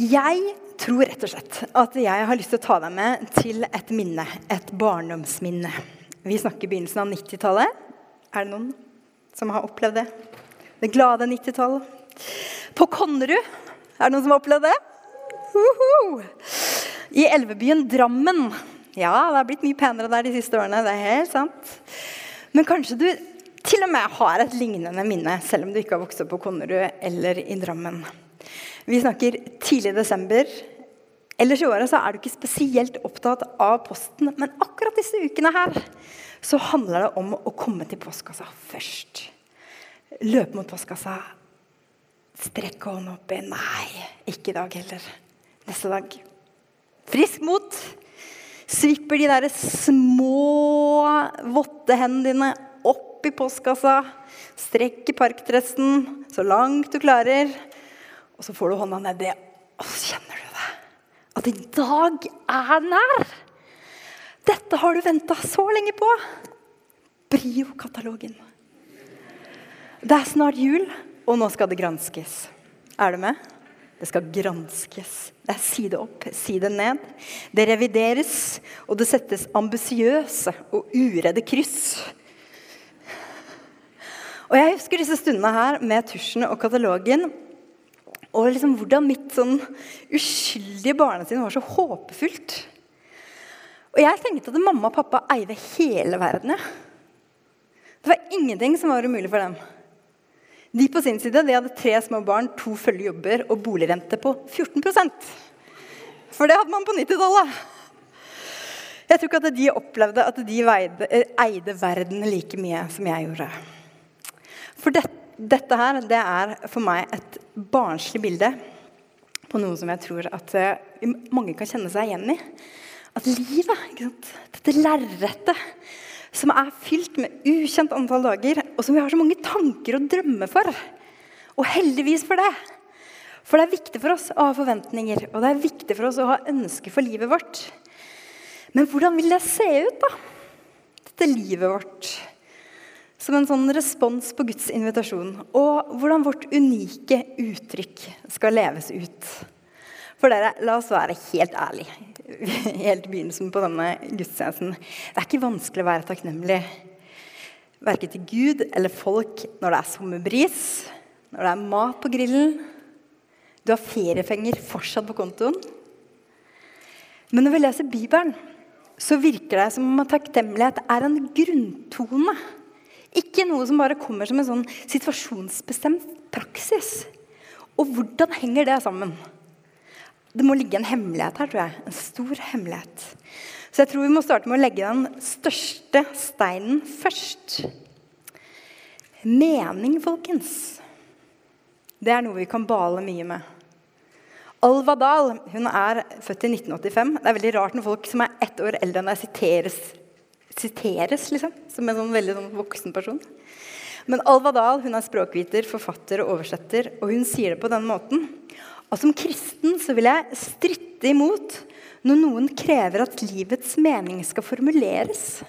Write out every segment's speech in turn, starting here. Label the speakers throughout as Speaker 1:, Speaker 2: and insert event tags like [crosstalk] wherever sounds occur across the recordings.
Speaker 1: Jeg tror rett og slett at jeg har lyst til å ta deg med til et minne. Et barndomsminne. Vi snakker begynnelsen av 90-tallet. Er det noen som har opplevd det? Det glade 90-tallet. På Konnerud. Er det noen som har opplevd det? Uhu. I elvebyen Drammen. Ja, det har blitt mye penere der de siste årene. det er helt sant. Men kanskje du til og med har et lignende minne, selv om du ikke har vokst opp på Konnerud eller i Drammen. Vi snakker tidlig desember. Ellers i året så er du ikke spesielt opptatt av posten, men akkurat disse ukene her så handler det om å komme til postkassa først. Løpe mot postkassa. Strekke hånda oppi. Nei, ikke i dag heller. Neste dag. Frisk mot. Svipper de der små, våtte hendene dine opp i postkassa. Strekk i parkdressen så langt du klarer. Og så får du hånda nedi, og så kjenner du det. At i dag er nær! Dette har du venta så lenge på. Brio-katalogen. Det er snart jul, og nå skal det granskes. Er du med? Det skal granskes. Det er side opp, side ned. Det revideres, og det settes ambisiøse og uredde kryss. Og Jeg husker disse stundene her med tusjen og katalogen og liksom hvordan mitt sånn uskyldige barnesinn var så håpefullt. Og jeg tenkte at mamma og pappa eide hele verden. Det var ingenting som var umulig for dem. De på sin side de hadde tre små barn, to følgejobber og boligrente på 14% For det hadde man på 90-tallet. Jeg tror ikke at de opplevde at de veide, eide verden like mye som jeg gjorde. For dette dette her, det er for meg et barnslig bilde på noe som jeg tror at uh, mange kan kjenne seg igjen i. At livet, dette lerretet som er fylt med ukjent antall dager, og som vi har så mange tanker og drømmer for. Og heldigvis for det. For det er viktig for oss å ha forventninger, og det er viktig for oss å ha ønsker for livet vårt. Men hvordan vil det se ut, da? Dette livet vårt som en sånn respons på Guds invitasjon. Og hvordan vårt unike uttrykk skal leves ut. For dere, la oss være helt ærlige [laughs] helt begynnelsen på denne gudstjenesten. Det er ikke vanskelig å være takknemlig. Verken til Gud eller folk når det er sommerbris, når det er mat på grillen, du har feriepenger fortsatt på kontoen. Men når vi leser Bibelen, så virker det som om takknemlighet er en grunntone ikke noe som bare kommer som en sånn situasjonsbestemt praksis. Og hvordan henger det sammen? Det må ligge en hemmelighet her, tror jeg. En stor hemmelighet. Så jeg tror vi må starte med å legge den største steinen først. Mening, folkens. Det er noe vi kan bale mye med. Alva Dahl hun er født i 1985. Det er veldig rart når folk som er ett år eldre enn deg, siteres siteres liksom, som en sånn veldig sånn voksen person. Men Alva Dahl hun er språkviter, forfatter og oversetter, og hun sier det på den måten Og som kristen så vil jeg stritte imot når noen krever at livets mening skal formuleres.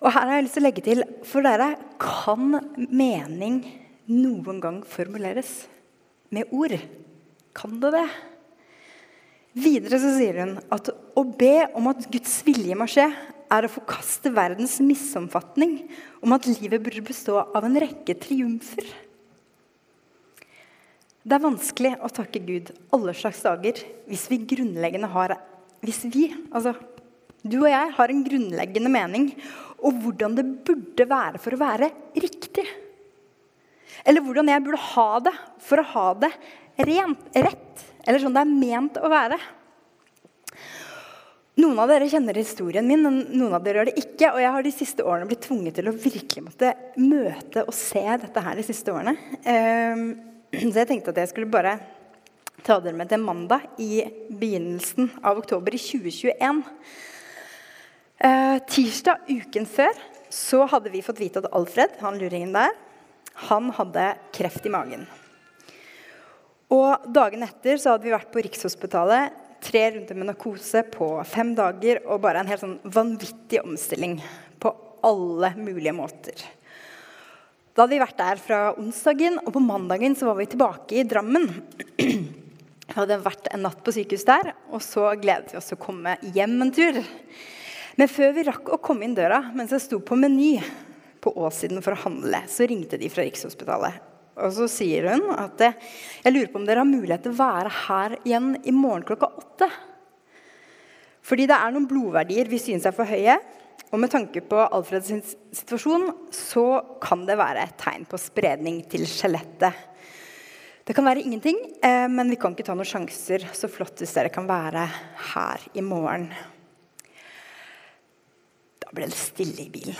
Speaker 1: Og her har jeg lyst til å legge til for dere kan mening noen gang formuleres med ord? Kan det det? Videre så sier hun at å be om at Guds vilje må skje, er å forkaste verdens misomfatning om at livet burde bestå av en rekke triumfer. Det er vanskelig å takke Gud alle slags dager hvis vi grunnleggende har Hvis vi, altså du og jeg, har en grunnleggende mening om hvordan det burde være for å være riktig. Eller hvordan jeg burde ha det for å ha det rent, rett eller sånn det er ment å være. Noen av dere kjenner historien min, noen av dere gjør det ikke. Og jeg har de siste årene blitt tvunget til å virkelig måtte møte og se dette her de siste årene. Ehm, så jeg tenkte at jeg skulle bare ta dere med til mandag i begynnelsen av oktober i 2021. Eh, tirsdag uken før så hadde vi fått vite at Alfred, han luringen der, han hadde kreft i magen. Og Dagen etter så hadde vi vært på Rikshospitalet. Tre runder med narkose på fem dager og bare en helt sånn vanvittig omstilling på alle mulige måter. Da hadde vi vært der fra onsdagen, og på mandagen så var vi tilbake i Drammen. [clears throat] Vi hadde vært en natt på sykehus der, og så gledet vi oss til å komme hjem en tur. Men før vi rakk å komme inn døra, mens jeg sto på Meny på Åssiden for å handle, så ringte de fra Rikshospitalet. Og så sier hun at jeg lurer på om dere har mulighet til å være her igjen i morgen klokka åtte. Fordi det er noen blodverdier vi synes er for høye. Og med tanke på Alfreds situasjon så kan det være et tegn på spredning til skjelettet. Det kan være ingenting, eh, men vi kan ikke ta noen sjanser. Så flott hvis dere kan være her i morgen. Da ble det stille i bilen.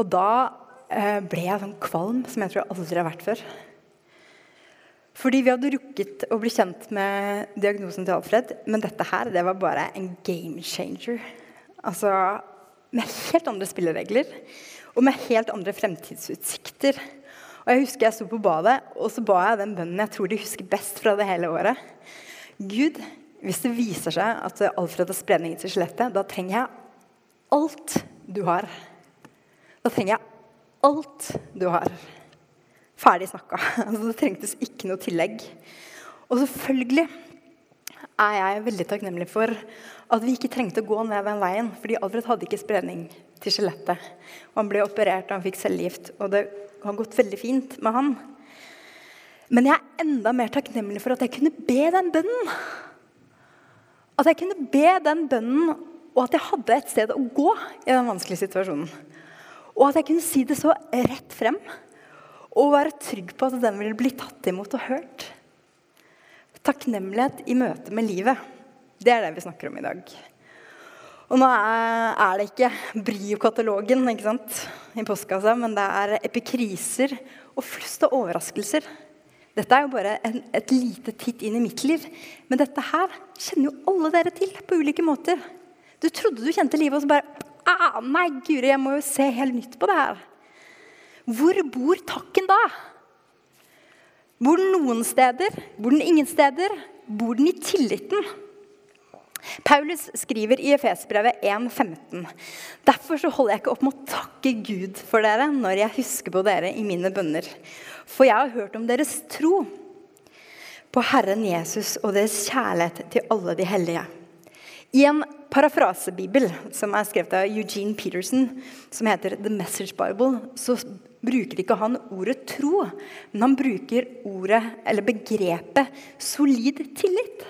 Speaker 1: Og da eh, ble jeg sånn kvalm som jeg tror jeg aldri har vært før. Fordi vi hadde rukket å bli kjent med diagnosen til Alfred. Men dette her, det var bare en game changer. Altså med helt andre spilleregler og med helt andre fremtidsutsikter. Og jeg husker jeg sto på badet, og så ba jeg den bønnen jeg tror de husker best fra det hele året. Gud, hvis det viser seg at Alfred har spredning til skjelettet, da trenger jeg alt du har. Da trenger jeg alt du har. Ferdig snakka. [laughs] Altså, det trengtes ikke noe tillegg. Og selvfølgelig er jeg veldig takknemlig for at vi ikke trengte å gå ned den veien. fordi Alfred hadde ikke spredning til skjelettet. Han ble operert og han fikk cellegift. Og det har gått veldig fint med han. Men jeg er enda mer takknemlig for at jeg kunne be den bønnen. At jeg kunne be den bønnen, og at jeg hadde et sted å gå i den vanskelige situasjonen. Og at jeg kunne si det så rett frem. Og være trygg på at den ville bli tatt imot og hørt. Takknemlighet i møte med livet. Det er det vi snakker om i dag. Og nå er det ikke Brio-katalogen ikke sant, i postkassa, men det er epikriser og flust av overraskelser. Dette er jo bare en, et lite titt inn i mitt liv. Men dette her kjenner jo alle dere til på ulike måter. Du trodde du kjente livet, og så bare ah, Nei, guri, jeg må jo se helt nytt på det her. Hvor bor takken da? Bor den noen steder? Bor den ingen steder? Bor den i tilliten? Paulus skriver i Efesbrevet 1,15.: Derfor så holder jeg ikke opp med å takke Gud for dere når jeg husker på dere i mine bønner. For jeg har hørt om deres tro på Herren Jesus og deres kjærlighet til alle de hellige. I en parafrasebibel som er skrevet av Eugene Peterson, som heter The Message Bible, så bruker ikke han ordet tro, men han bruker ordet, eller begrepet, solid tillit.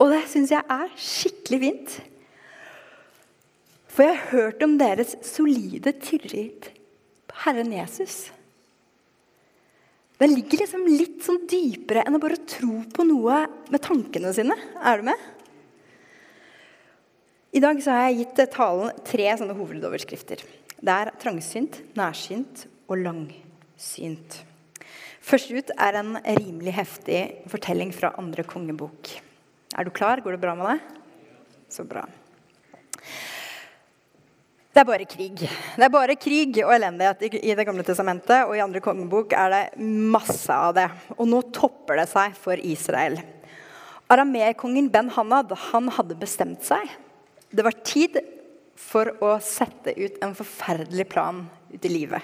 Speaker 1: Og det syns jeg er skikkelig fint. For jeg har hørt om deres solide tillit på Herren Jesus. Den ligger liksom litt sånn dypere enn å bare tro på noe med tankene sine. Er du med? I dag har jeg gitt talen tre sånne hovedoverskrifter. Det er trangsynt, nærsynt og langsynt. Først ut er en rimelig heftig fortelling fra andre kongebok. Er du klar? Går det bra med deg? Så bra. Det er bare krig. Det er bare krig og elendighet i Det gamle testamentet. Og i andre kongebok er det masse av det. Og nå topper det seg for Israel. Aramekongen Ben Hanad han hadde bestemt seg. Det var tid for å sette ut en forferdelig plan ut i livet.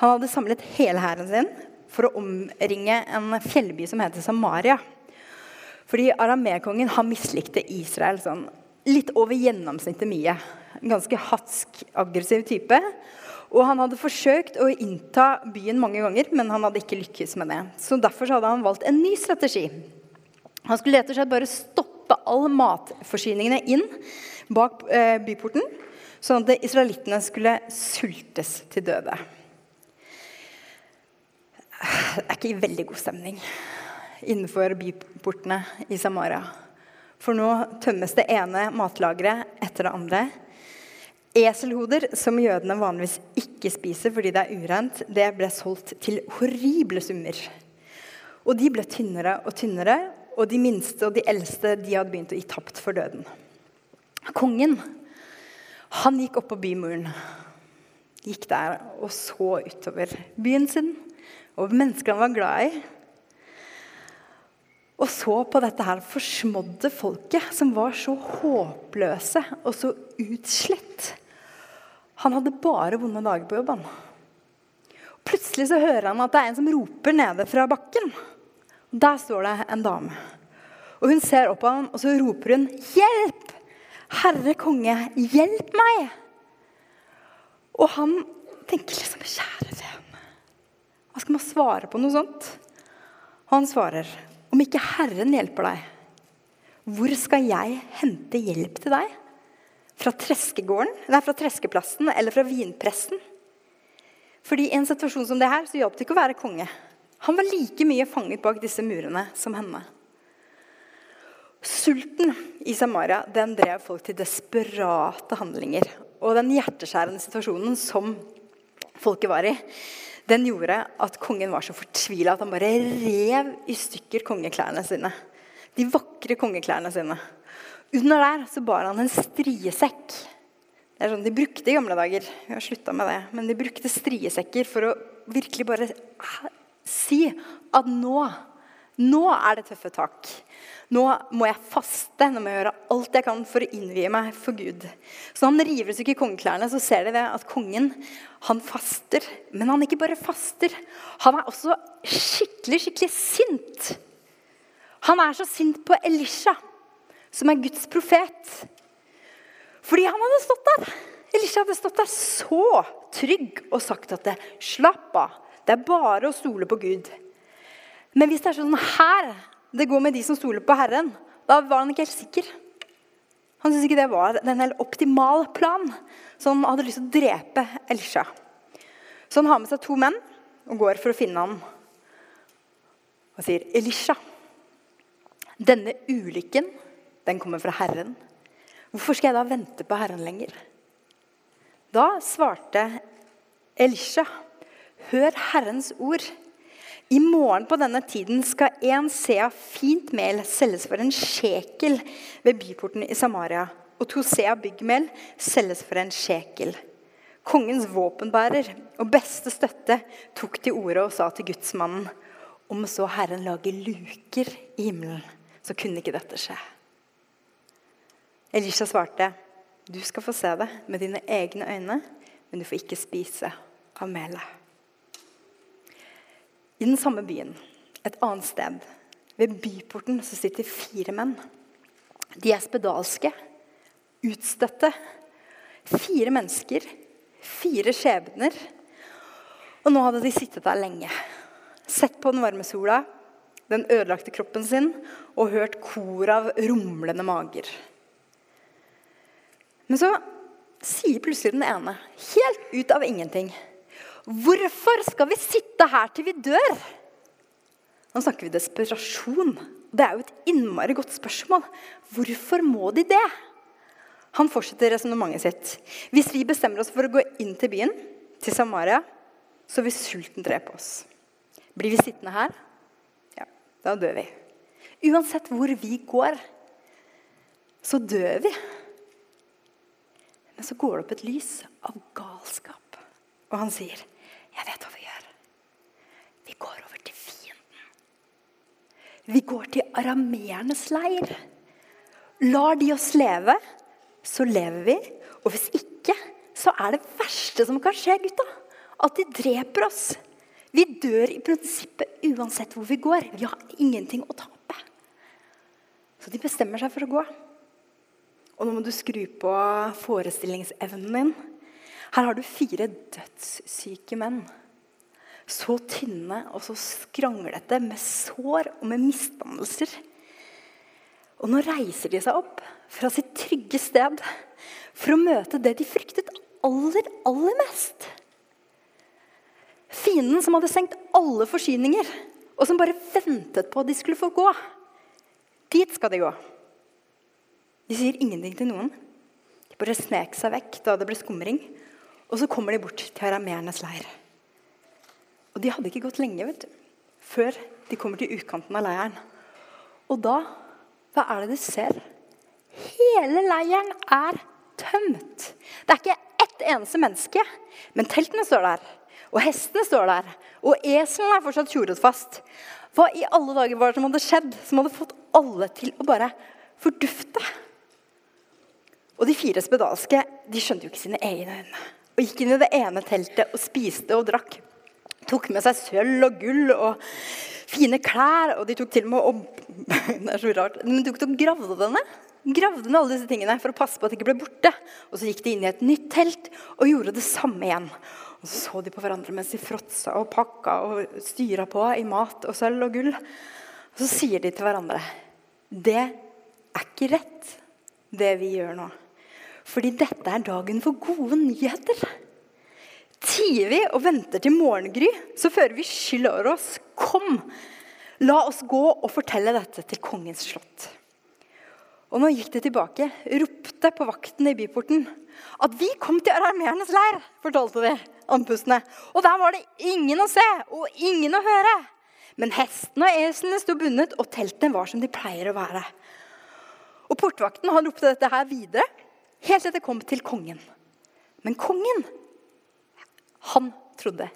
Speaker 1: Han hadde samlet hele hæren sin for å omringe en fjellby som heter Samaria. Fordi aramekongen mislikte Israel sånn litt over gjennomsnittet mye. En ganske hatsk, aggressiv type. Og han hadde forsøkt å innta byen mange ganger, men han hadde ikke lykkes med det. Så Derfor hadde han valgt en ny strategi. Han skulle rett bare stoppe all matforsyningene inn bak eh, byporten, sånn at israelittene skulle sultes til døde. Det er ikke veldig god stemning innenfor byportene i Samaria. For nå tømmes det ene matlageret etter det andre. Eselhoder, som jødene vanligvis ikke spiser fordi det er urent, det ble solgt til horrible summer. Og de ble tynnere og tynnere, og de minste og de eldste de hadde begynt å gi tapt for døden. Kongen han gikk opp på bymuren, gikk der og så utover byen sin, over mennesker han var glad i, og så på dette her forsmådde folket, som var så håpløse og så utslett. Han hadde bare vonde dager på jobben. Plutselig så hører han at det er en som roper nede fra bakken. Der står det en dame. Og hun ser opp på ham, og så roper hun, 'Hjelp! Herre konge, hjelp meg!' Og han tenker liksom, 'Kjære vene, hva skal man svare på noe sånt?' Og han svarer, 'Om ikke Herren hjelper deg, hvor skal jeg hente hjelp til deg?' Fra nei, fra treskeplassen eller fra vinpressen? Fordi i en situasjon som det her, så hjalp det ikke å være konge. Han var like mye fanget bak disse murene som henne. Sulten i Samaria den drev folk til desperate handlinger. Og den hjerteskjærende situasjonen som folket var i, den gjorde at kongen var så fortvila at han bare rev i stykker kongeklærne sine. De vakre kongeklærne sine. Under der så bar han en striesekk. Det er sånn de brukte i gamle dager. Vi har slutta med det. Men de brukte striesekker for å virkelig bare si at nå nå er det tøffe tak. Nå må jeg faste. Nå må jeg gjøre alt jeg kan for å innvie meg for Gud. Så når han river seg i kongeklærne, så ser de at kongen han faster. Men han ikke bare faster. Han er også skikkelig, skikkelig sint. Han er så sint på Elisha, som er Guds profet. Fordi han hadde stått der. Elisha hadde stått der så trygg og sagt at det, slapp av. Det er bare å stole på Gud. Men hvis det er sånn her det går med de som stoler på Herren, da var han ikke helt sikker. Han syntes ikke det var en helt optimal plan, så han hadde lyst til å drepe Elisha. Så han har med seg to menn og går for å finne ham. Og sier, 'Elisha, denne ulykken, den kommer fra Herren.' 'Hvorfor skal jeg da vente på Herren lenger?' Da svarte Elisha, 'Hør Herrens ord.' I morgen på denne tiden skal en sea fint mel selges for en sjekel ved byporten i Samaria, og to sea byggmel selges for en sjekel. Kongens våpenbærer og beste støtte tok til orde og sa til gudsmannen om så Herren lager luker i himmelen, så kunne ikke dette skje. Elisha svarte, du skal få se det med dine egne øyne, men du får ikke spise av melet. I den samme byen, et annet sted, ved byporten, så sitter fire menn. De er spedalske, utstøtte. Fire mennesker, fire skjebner. Og nå hadde de sittet der lenge. Sett på den varme sola, den ødelagte kroppen sin og hørt kor av rumlende mager. Men så sier plutselig den ene, helt ut av ingenting Hvorfor skal vi sitte her til vi dør? Nå snakker vi desperasjon. Det er jo et innmari godt spørsmål. Hvorfor må de det? Han fortsetter resonnementet sitt. Hvis vi bestemmer oss for å gå inn til byen, til Samaria, så vil sulten drepe oss. Blir vi sittende her, ja, da dør vi. Uansett hvor vi går, så dør vi. Men så går det opp et lys av galskap, og han sier jeg vet hva vi gjør. Vi går over til fienden. Vi går til arameernes leir. Lar de oss leve, så lever vi. Og hvis ikke, så er det verste som kan skje, gutta, at de dreper oss. Vi dør i prinsippet uansett hvor vi går. Vi har ingenting å tape. Så de bestemmer seg for å gå. Og nå må du skru på forestillingsevnen din. Her har du fire dødssyke menn. Så tynne og så skranglete, med sår og med misdannelser. Og nå reiser de seg opp fra sitt trygge sted for å møte det de fryktet aller, aller mest. Fienden som hadde senkt alle forsyninger, og som bare ventet på at de skulle få gå. Dit skal de gå. De sier ingenting til noen. De bare snek seg vekk da det ble skumring. Og så kommer de bort til arameernes leir. Og de hadde ikke gått lenge vet du, før de kommer til utkanten av leiren. Og da Hva er det de ser? Hele leiren er tømt. Det er ikke ett eneste menneske. Men teltene står der. Og hestene står der. Og eselen er fortsatt tjoret fast. Hva i alle dager var det som hadde skjedd, som hadde fått alle til å bare fordufte? Og de fire spedalske de skjønte jo ikke sine egne øyne og gikk inn i det ene teltet og spiste og drakk. tok med seg sølv og gull og fine klær. Og de tok til og med og, [laughs] Det er så rart. Men de tok og gravde denne. Gravde ned alle disse tingene for å passe på at de ikke ble borte. Og så gikk de inn i et nytt telt og gjorde det samme igjen. Og så så de på hverandre mens de fråtsa og pakka og styra på i mat og sølv og gull. Og så sier de til hverandre Det er ikke rett, det vi gjør nå. Fordi dette er dagen for gode nyheter. Tier vi og venter til morgengry, så fører vi skyld over oss. Kom, la oss gå og fortelle dette til kongens slott. Og nå gikk de tilbake, ropte på vakten i byporten at vi kom til arameernes leir, fortalte de andpustne. Og der var det ingen å se og ingen å høre. Men hestene og eslene sto bundet, og teltene var som de pleier å være. Og Portvakten han ropte dette her videre, helt til det kom til kongen. Men kongen, han trodde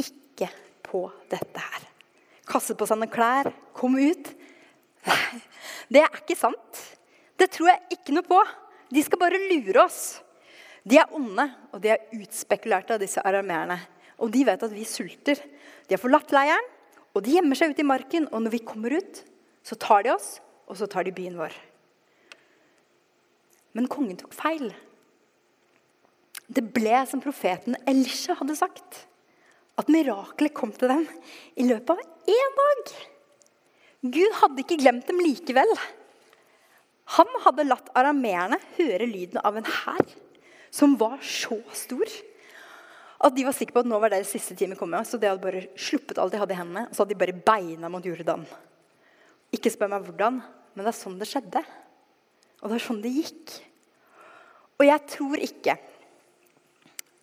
Speaker 1: ikke på dette her. Kastet på seg noen klær, kom ut. [laughs] Det er ikke sant. Det tror jeg ikke noe på. De skal bare lure oss. De er onde, og de er utspekulerte av disse arameerne. Og de vet at vi sulter. De har forlatt leiren, og de gjemmer seg ute i marken. Og når vi kommer ut, så tar de oss, og så tar de byen vår. Men kongen tok feil. Det ble som profeten Elisha hadde sagt. At miraklet kom til dem i løpet av én dag. Gud hadde ikke glemt dem likevel. Han hadde latt arameerne høre lyden av en hær som var så stor at de var sikre på at nå var det siste time kommet. Så de hadde bare sluppet alt de hadde i hendene, og så hadde de bare beina mot Jordan. Ikke spør meg hvordan, men det er sånn det skjedde. Og det er sånn det gikk. Og jeg tror ikke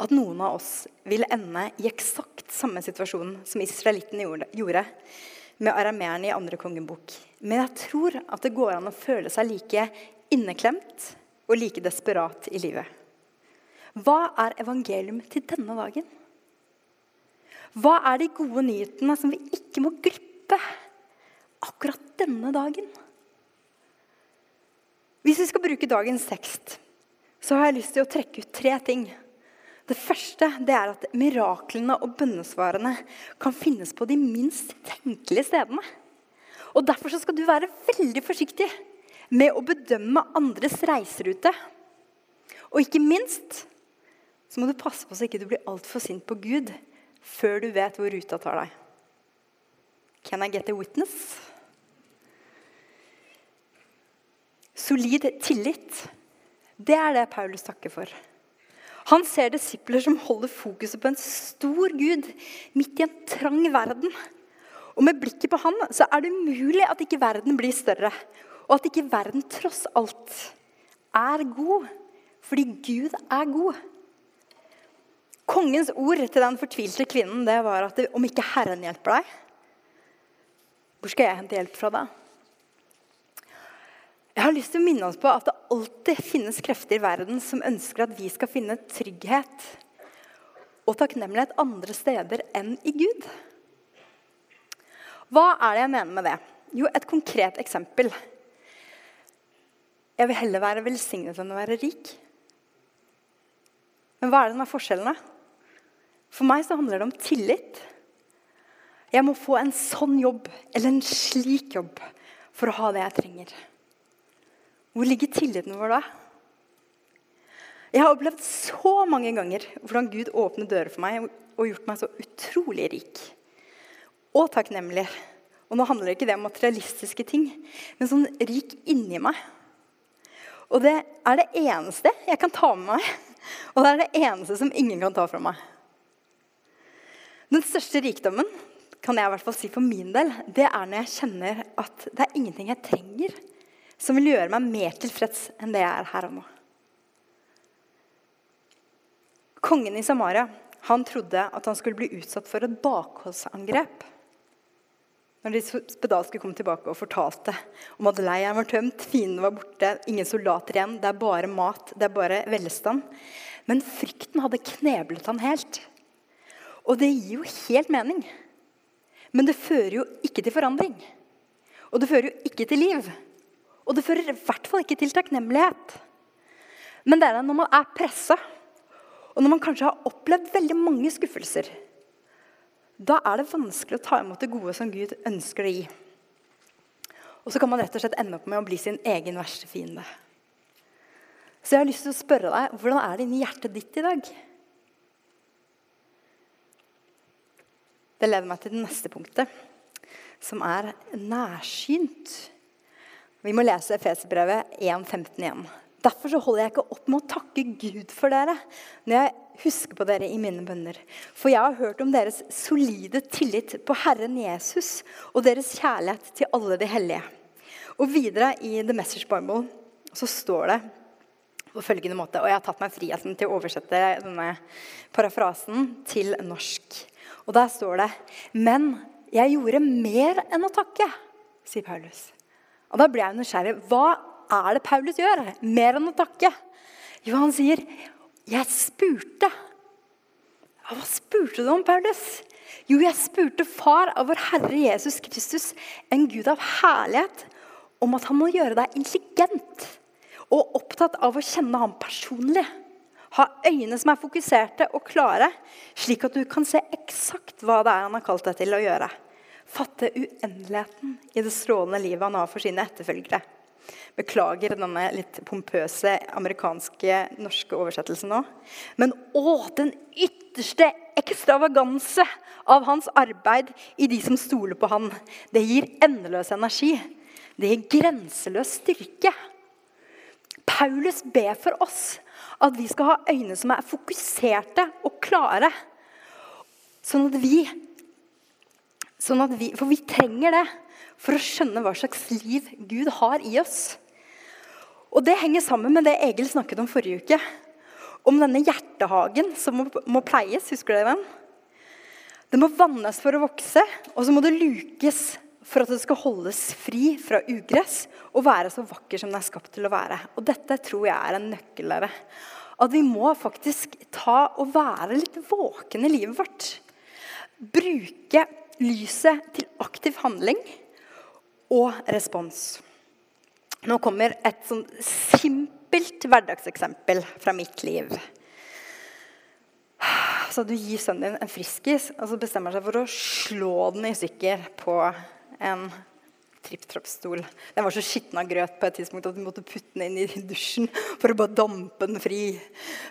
Speaker 1: at noen av oss vil ende i eksakt samme situasjon som israelittene gjorde med arameerne i andre kongebok. Men jeg tror at det går an å føle seg like inneklemt og like desperat i livet. Hva er evangelium til denne dagen? Hva er de gode nyhetene som vi ikke må glippe akkurat denne dagen? Hvis vi skal bruke dagens tekst, så har jeg lyst til å trekke ut tre ting det første det er at miraklene og bønnesvarene kan finnes på de minst tenkelige stedene. Og Derfor skal du være veldig forsiktig med å bedømme andres reiserute. Og ikke minst så må du passe på så ikke du blir altfor sint på Gud før du vet hvor ruta tar deg. Can I get a witness? Solid tillit, det er det Paulus takker for. Han ser disipler som holder fokuset på en stor Gud midt i en trang verden. Og med blikket på han så er det umulig at ikke verden blir større. Og at ikke verden tross alt er god. Fordi Gud er god. Kongens ord til den fortvilte kvinnen det var at om ikke Herren hjelper deg, hvor skal jeg hente hjelp fra da? Jeg har lyst til å minne oss på at det alltid finnes krefter i verden som ønsker at vi skal finne trygghet og takknemlighet andre steder enn i Gud. Hva er det jeg mener med det? Jo, et konkret eksempel. Jeg vil heller være velsignet enn å være rik. Men hva er det som er forskjellene? For meg så handler det om tillit. Jeg må få en sånn jobb eller en slik jobb for å ha det jeg trenger. Hvor ligger tilliten vår da? Jeg har opplevd så mange ganger hvordan Gud åpner dører for meg og gjort meg så utrolig rik. Og takknemlig. Og nå handler det ikke det om materialistiske ting, men sånn rik inni meg. Og det er det eneste jeg kan ta med meg, og det er det eneste som ingen kan ta fra meg. Den største rikdommen kan jeg i hvert fall si for min del, det er når jeg kjenner at det er ingenting jeg trenger som vil gjøre meg mer tilfreds enn det jeg er her og nå. Kongen i Samaria han trodde at han skulle bli utsatt for et bakholdsangrep. Når de spedalske kom tilbake og fortalte om at leiren var tømt, fiendene var borte, ingen soldater igjen, det er bare mat, det er bare velstand. Men frykten hadde kneblet han helt. Og det gir jo helt mening. Men det fører jo ikke til forandring. Og det fører jo ikke til liv. Og det fører i hvert fall ikke til takknemlighet. Men det er når man er pressa, og når man kanskje har opplevd veldig mange skuffelser. da er det vanskelig å ta imot det gode som Gud ønsker å gi. Og så kan man rett og slett ende opp med å bli sin egen verste fiende. Så jeg har lyst til å spørre deg, hvordan er det inni hjertet ditt i dag? Det leder meg til det neste punktet, som er nærsynt. Vi må lese Efeserbrevet 1.15 igjen. Derfor holder jeg ikke opp med å takke Gud for dere når jeg husker på dere i mine bønner. For jeg har hørt om deres solide tillit på Herren Jesus og deres kjærlighet til alle de hellige. Og videre i The Message Bible så står det på følgende måte, og jeg har tatt meg friheten til å oversette denne parafrasen til norsk. Og der står det Men jeg gjorde mer enn å takke, sier Paulus. Og da ble jeg nysgjerrig. Hva er det Paulus gjør? Mer enn å takke. Jo, han sier, 'Jeg spurte'. Ja, hva spurte du om, Paulus? Jo, jeg spurte Far av vår Herre Jesus Kristus, en Gud av herlighet, om at han må gjøre deg intelligent og opptatt av å kjenne ham personlig. Ha øyne som er fokuserte og klare, slik at du kan se eksakt hva det er han har kalt deg til å gjøre. Fatte uendeligheten i det strålende livet han har for sine etterfølgere. Beklager denne litt pompøse amerikanske norske oversettelsen nå. Men å, den ytterste ekstravaganse av hans arbeid i de som stoler på han. Det gir endeløs energi. Det gir grenseløs styrke. Paulus ber for oss at vi skal ha øyne som er fokuserte og klare. Sånn at vi, sånn vi For vi trenger det for å skjønne hva slags liv Gud har i oss. Og Det henger sammen med det Egil snakket om forrige uke. Om denne hjertehagen som må, må pleies. Husker dere den? Det må vannes for å vokse, og så må det lukes for at det skal holdes fri fra ugress og være så vakker som det er skapt til å være. Og Dette tror jeg er en nøkkel. At vi må faktisk ta og være litt våkne i livet vårt. Bruke lyset til aktiv handling og respons. Nå kommer et sånn simpelt hverdagseksempel fra mitt liv. Så du gir sønnen din en friskis, og så bestemmer seg for å slå den i stykker på en tripp-trapp-stol. Den var så skitten av grøt på et tidspunkt at du måtte putte den inn i dusjen for å bare dampe den fri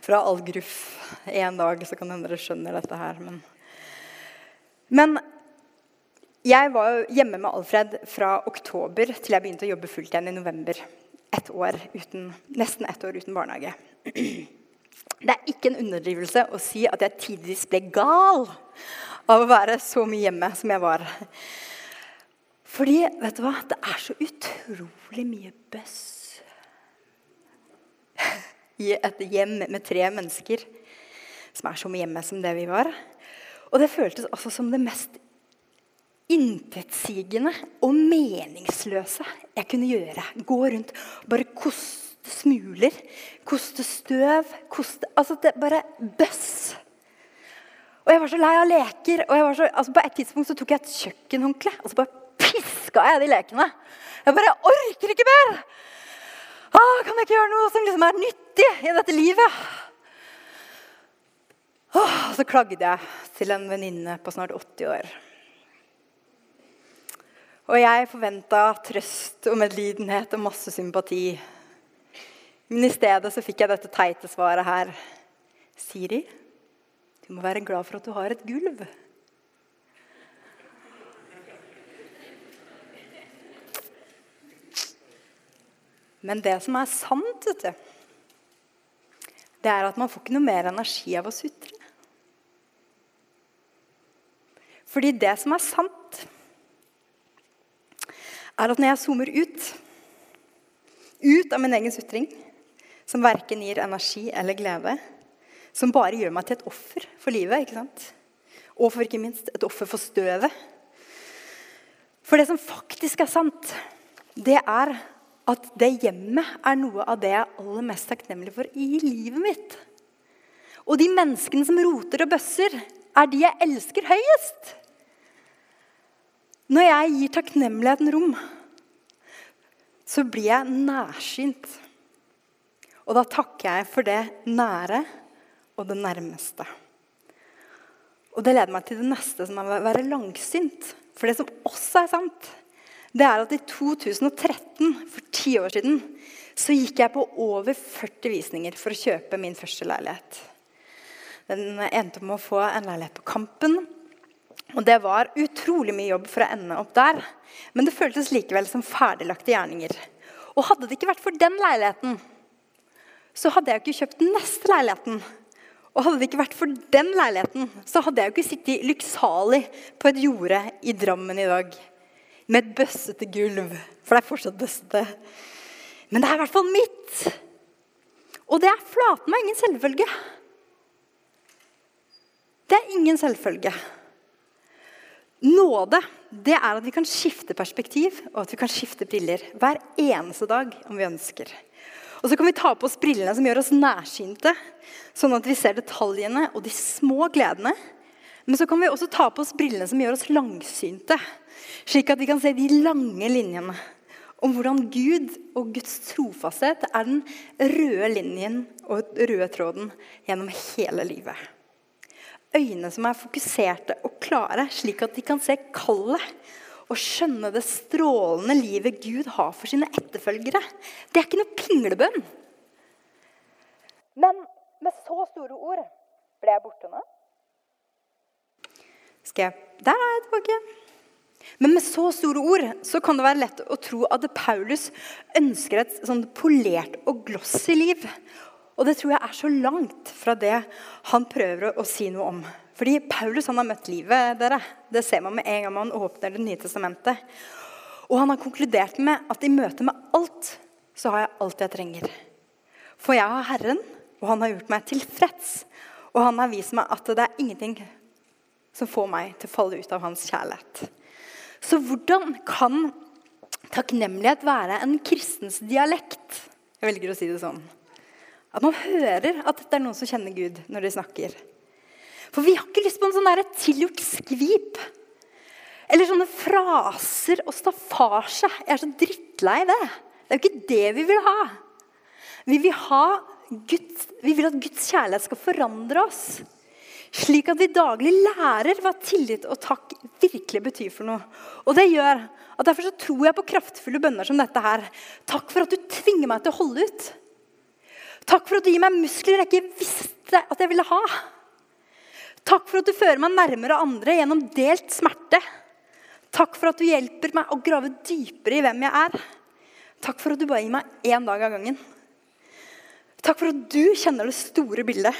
Speaker 1: fra all gruff. En dag så kan hende dere skjønner dette her. Men, men jeg var hjemme med Alfred fra oktober til jeg begynte å jobbe fullt igjen i november. Et år uten, nesten ett år uten barnehage. [clears throat] Det er ikke en underdrivelse å si at jeg tidvis ble gal av å være så mye hjemme som jeg var. Fordi vet du hva? det er så utrolig mye bøss [laughs] i et hjem med tre mennesker som er så mye hjemme som det vi var. Og det føltes altså som det mest intetsigende og meningsløse jeg kunne gjøre. Gå rundt, bare koste smuler, koste støv, koste Altså, det bare bøss. Og jeg var så lei av leker. og så, altså På et tidspunkt så tok jeg et kjøkkenhåndkle og så bare piska jeg de lekene. Jeg bare orker ikke mer! Ah, kan jeg ikke gjøre noe som liksom er nyttig i dette livet? Ah, så klagde jeg til en venninne på snart 80 år. Og jeg forventa trøst og medlidenhet og masse sympati. Men i stedet så fikk jeg dette teite svaret her. Siri, du må være glad for at du har et gulv. Men det som er sant, vet du, det er at man får ikke noe mer energi av å sutre. Fordi det som er sant, er at når jeg zoomer ut, ut av min egen sutring, som verken gir energi eller glede, som bare gjør meg til et offer for livet, ikke sant? og for ikke minst et offer for støvet For det som faktisk er sant, det er at det hjemmet er noe av det jeg er aller mest takknemlig for i livet mitt. Og de menneskene som roter og bøsser, er de jeg elsker høyest. Når jeg gir takknemligheten rom, så blir jeg nærsynt. Og da takker jeg for det nære og det nærmeste. Og det leder meg til det neste, som er å være langsynt. For det som også er sant, det er at i 2013, for ti år siden, så gikk jeg på over 40 visninger for å kjøpe min første leilighet. Den endte med å få en leilighet på Kampen. Og det var utrolig mye jobb for å ende opp der. Men det føltes likevel som ferdiglagte gjerninger. Og hadde det ikke vært for den leiligheten, så hadde jeg ikke kjøpt den neste leiligheten. Og hadde det ikke vært for den leiligheten, så hadde jeg jo ikke sittet lykksalig på et jorde i Drammen i dag. Med et bøssete gulv. For det er fortsatt bøssete. Men det er i hvert fall mitt. Og det er flaten meg ingen selvfølge. Det er ingen selvfølge. Nåde det er at vi kan skifte perspektiv og at vi kan skifte briller hver eneste dag om vi ønsker. Og så kan vi ta på oss brillene som gjør oss nærsynte, sånn at vi ser detaljene og de små gledene. Men så kan vi også ta på oss brillene som gjør oss langsynte, slik at vi kan se de lange linjene om hvordan Gud og Guds trofasthet er den røde linjen og røde tråden gjennom hele livet øyne som er fokuserte og klare, slik at de kan se kallet og skjønne det strålende livet Gud har for sine etterfølgere. Det er ikke noe pinglebønn. Men med så store ord ble jeg borte nå. Skal jeg Der er jeg tilbake. Men med så store ord så kan det være lett å tro at Paulus ønsker et sånn polert og glossy liv. Og det tror jeg er så langt fra det han prøver å si noe om. Fordi Paulus han har møtt livet. dere. Det ser man med en gang man åpner Det nye testamentet. Og han har konkludert med at i møte med alt så har jeg alt jeg trenger. For jeg har Herren, og han har gjort meg tilfreds. Og han har vist meg at det er ingenting som får meg til å falle ut av hans kjærlighet. Så hvordan kan takknemlighet være en kristens dialekt? Jeg velger å si det sånn. At man hører at det er noen som kjenner Gud når de snakker. For vi har ikke lyst på en sånn tilgjort skvip. Eller sånne fraser og staffasje. Jeg er så drittlei det. Det er jo ikke det vi vil ha. Vi vil, ha Guds, vi vil at Guds kjærlighet skal forandre oss. Slik at vi daglig lærer hva tillit og takk virkelig betyr for noe. Og det gjør at Derfor så tror jeg på kraftfulle bønner som dette her. Takk for at du tvinger meg til å holde ut. Takk for at du gir meg muskler jeg ikke visste at jeg ville ha. Takk for at du fører meg nærmere andre gjennom delt smerte. Takk for at du hjelper meg å grave dypere i hvem jeg er. Takk for at du bare gir meg én dag av gangen. Takk for at du kjenner det store bildet.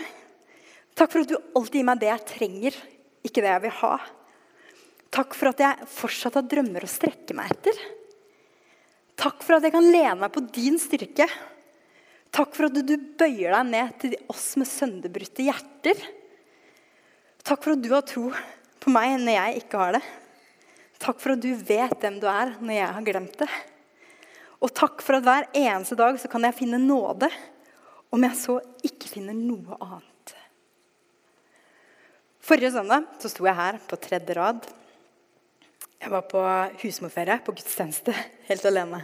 Speaker 1: Takk for at du alltid gir meg det jeg trenger, ikke det jeg vil ha. Takk for at jeg fortsatt har drømmer å strekke meg etter. Takk for at jeg kan lene meg på din styrke. Takk for at du bøyer deg ned til oss med sønderbrutte hjerter. Takk for at du har tro på meg når jeg ikke har det. Takk for at du vet hvem du er når jeg har glemt det. Og takk for at hver eneste dag så kan jeg finne nåde, om jeg så ikke finner noe annet. Forrige søndag så sto jeg her på tredje rad. Jeg var på husmorferie, på gudstjeneste, helt alene.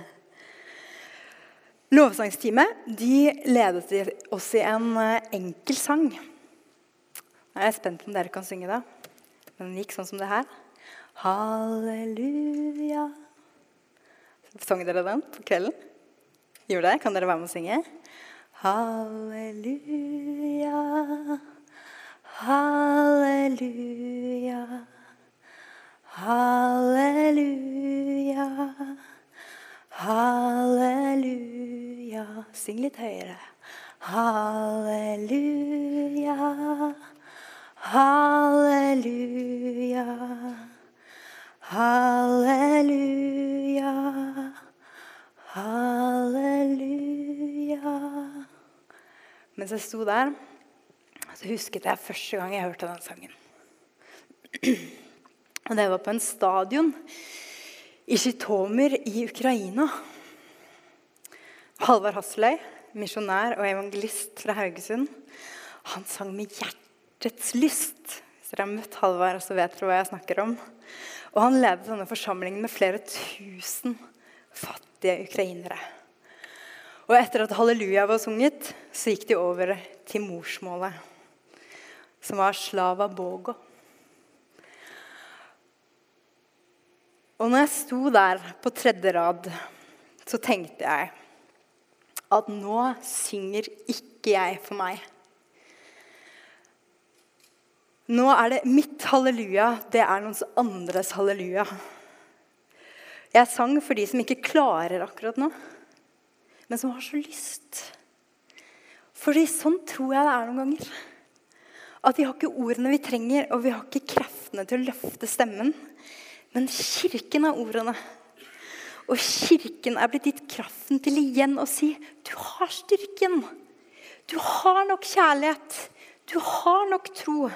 Speaker 1: Lovsangsteamet de ledet oss i en eh, enkel sang. Jeg er spent om dere kan synge det. Men den gikk sånn som det her. Halleluja. Sang dere den på kvelden? Gjorde det? Kan dere være med å synge? Halleluja, halleluja, halleluja. Halleluja. Syng litt høyere. Halleluja. Halleluja. Halleluja. Halleluja. Mens jeg sto der, så husket jeg første gang jeg hørte den sangen. [clears throat] Og det var på en stadion i Zjitomer i Ukraina. Halvard Hasseløy, misjonær og evangelist fra Haugesund, han sang med hjertets lyst. Hvis dere har møtt Halvard, så vet dere hva jeg snakker om. Og han ledet denne forsamlingen med flere tusen fattige ukrainere. Og etter at halleluja var sunget, så gikk de over til morsmålet, som var slava bogo. Og når jeg sto der på tredje rad, så tenkte jeg at nå synger ikke jeg for meg. Nå er det mitt halleluja, det er noens andres halleluja. Jeg sang for de som ikke klarer akkurat nå, men som har så lyst. Fordi sånn tror jeg det er noen ganger. At vi har ikke ordene vi trenger, og vi har ikke kreftene til å løfte stemmen. Men Kirken har ordene. Og Kirken er blitt gitt kraften til igjen å si du har styrken. Du har nok kjærlighet. Du har nok tro.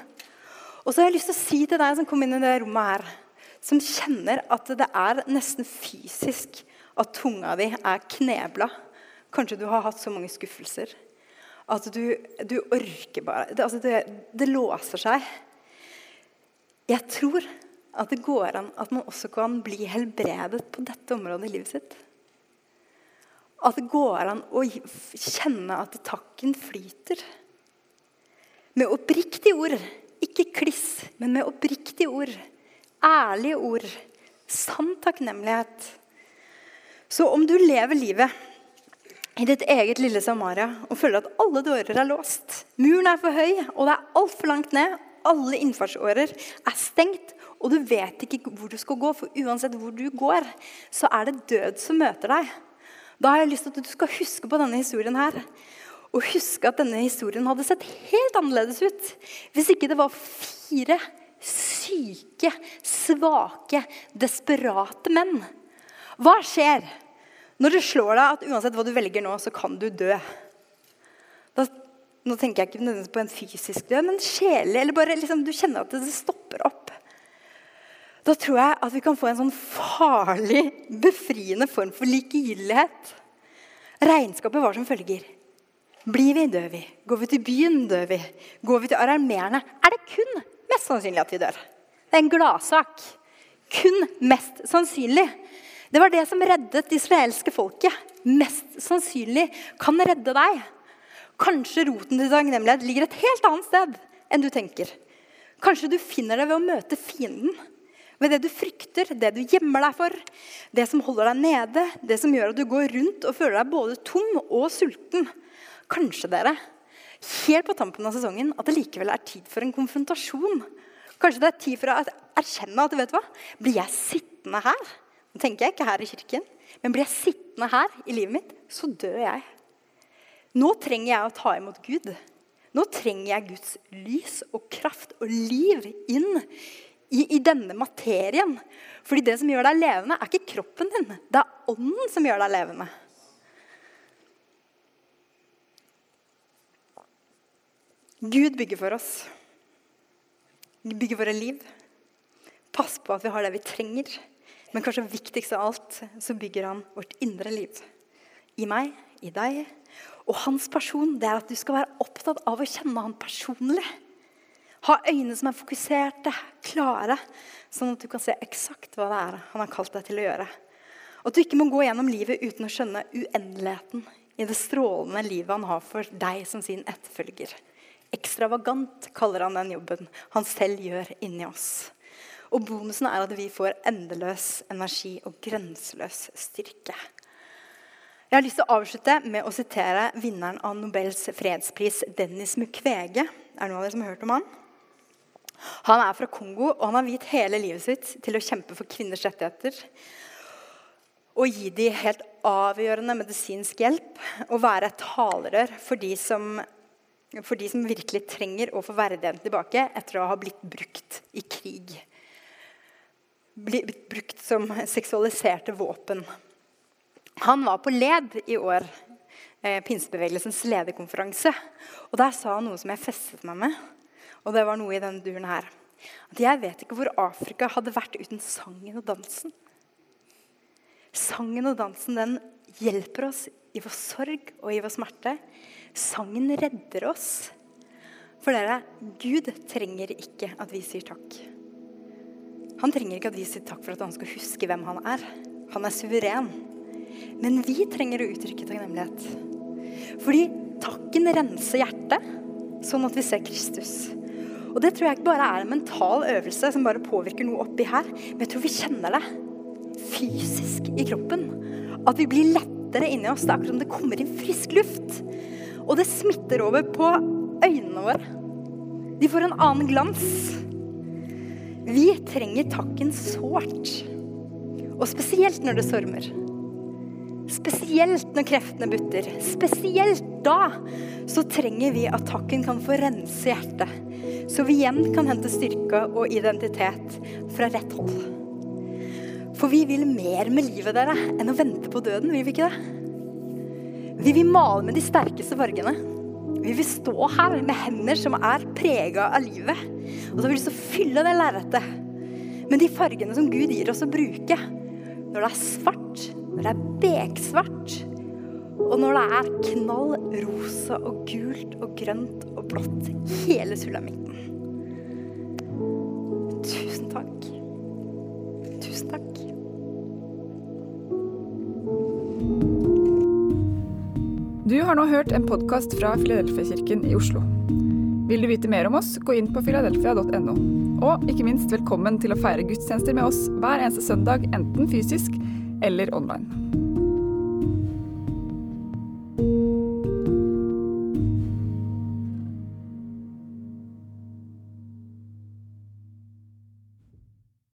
Speaker 1: Og så har jeg lyst til å si til deg som kom inn i det rommet her, som kjenner at det er nesten fysisk at tunga di er knebla. Kanskje du har hatt så mange skuffelser at du, du orker bare det, altså det, det låser seg. Jeg tror at det går an at man også kan bli helbredet på dette området i livet sitt. At det går an å kjenne at takken flyter. Med oppriktige ord. Ikke kliss, men med oppriktige ord. Ærlige ord. Sann takknemlighet. Så om du lever livet i ditt eget lille Samaria og føler at alle dører er låst, muren er for høy, og det er altfor langt ned, alle innfartsårer er stengt, og du vet ikke hvor du skal gå, for uansett hvor du går, så er det død som møter deg. Da har jeg lyst til at du skal huske på denne historien her. Og huske at denne historien hadde sett helt annerledes ut hvis ikke det var fire syke, svake, desperate menn. Hva skjer når det slår deg at uansett hva du velger nå, så kan du dø? Da, nå tenker jeg ikke nødvendigvis på en fysisk død, men sjelelig. Eller bare liksom, du kjenner at det stopper opp. Da tror jeg at vi kan få en sånn farlig, befriende form for likegyldighet. Regnskapet var som følger. Blir vi, dør vi. Går vi til byen, dør vi. Går vi til alarmerende, er det kun mest sannsynlig at vi dør. Det er en gladsak. Kun mest sannsynlig. Det var det som reddet det israelske folket. Mest sannsynlig kan redde deg. Kanskje roten til takknemlighet ligger et helt annet sted enn du tenker. Kanskje du finner det ved å møte fienden ved det du frykter, det du gjemmer deg for, det som holder deg nede, det som gjør at du går rundt og føler deg både tom og sulten. Kanskje dere, helt på tampen av sesongen, at det likevel er tid for en konfrontasjon. Kanskje det er tid for å erkjenne at vet du hva, blir jeg sittende her Nå tenker jeg ikke her i kirken, men blir jeg sittende her i livet mitt, så dør jeg. Nå trenger jeg å ta imot Gud. Nå trenger jeg Guds lys og kraft og liv inn i, i, denne materien. Fordi det som gjør deg levende, er ikke kroppen din. Det er ånden som gjør deg levende. Gud bygger for oss. Gud bygger våre liv. Pass på at vi har det vi trenger. Men kanskje viktigst av alt så bygger han vårt indre liv. I meg, i deg. Og hans person det er at du skal være opptatt av å kjenne han personlig. Ha øyne som er fokuserte, klare, sånn at du kan se eksakt hva det er han har kalt deg til å gjøre. Og at du ikke må gå gjennom livet uten å skjønne uendeligheten i det strålende livet han har for deg som sin etterfølger. Ekstravagant kaller han den jobben han selv gjør inni oss. Og bonusen er at vi får endeløs energi og grenseløs styrke. Jeg har lyst til å avslutte med å sitere vinneren av Nobels fredspris, Dennis Mukwege. Er det noen av dere som har hørt om han? Han er fra Kongo, og han har viet hele livet sitt til å kjempe for kvinners rettigheter. Og gi de helt avgjørende medisinsk hjelp og være et talerør for de som, for de som virkelig trenger å få verdigheten tilbake etter å ha blitt brukt i krig. Blitt brukt som seksualiserte våpen. Han var på led i år, eh, pinsebevegelsens lederkonferanse. Og der sa han noe som jeg festet meg med. Og det var noe i denne duren her. At jeg vet ikke hvor Afrika hadde vært uten sangen og dansen. Sangen og dansen den hjelper oss i vår sorg og i vår smerte. Sangen redder oss. For dere, Gud trenger ikke at vi sier takk. Han trenger ikke at vi sier takk for at han skal huske hvem han er. Han er suveren. Men vi trenger å uttrykke takknemlighet. Fordi takken renser hjertet, sånn at vi ser Kristus. Og det tror jeg ikke bare er en mental øvelse som bare påvirker noe oppi her, men jeg tror vi kjenner det. fysisk i kroppen. At vi blir lettere inni oss. Det er akkurat som det kommer inn frisk luft. Og det smitter over på øynene våre. De får en annen glans. Vi trenger takken sårt. Og spesielt når det stormer. Spesielt når kreftene butter. Spesielt da så trenger vi at takken kan få rense hjertet. Så vi igjen kan hente styrke og identitet fra rett hold. For vi vil mer med livet dere enn å vente på døden, vil vi ikke det? Vi vil male med de sterkeste fargene. Vi vil stå her med hender som er prega av livet. Og så har vi lyst til å fylle det lerretet med de fargene som Gud gir oss å bruke. Når det er svart, når det er beksvart, og når det er knall rosa og gult og grønt og blått. Hele sulamitten. Tusen takk. Tusen takk.
Speaker 2: Du har nå hørt en podkast fra Filadelfia-kirken i Oslo. Vil du vite mer om oss, gå inn på filadelfia.no. Og ikke minst velkommen til å feire gudstjenester med oss hver eneste søndag, enten fysisk eller online.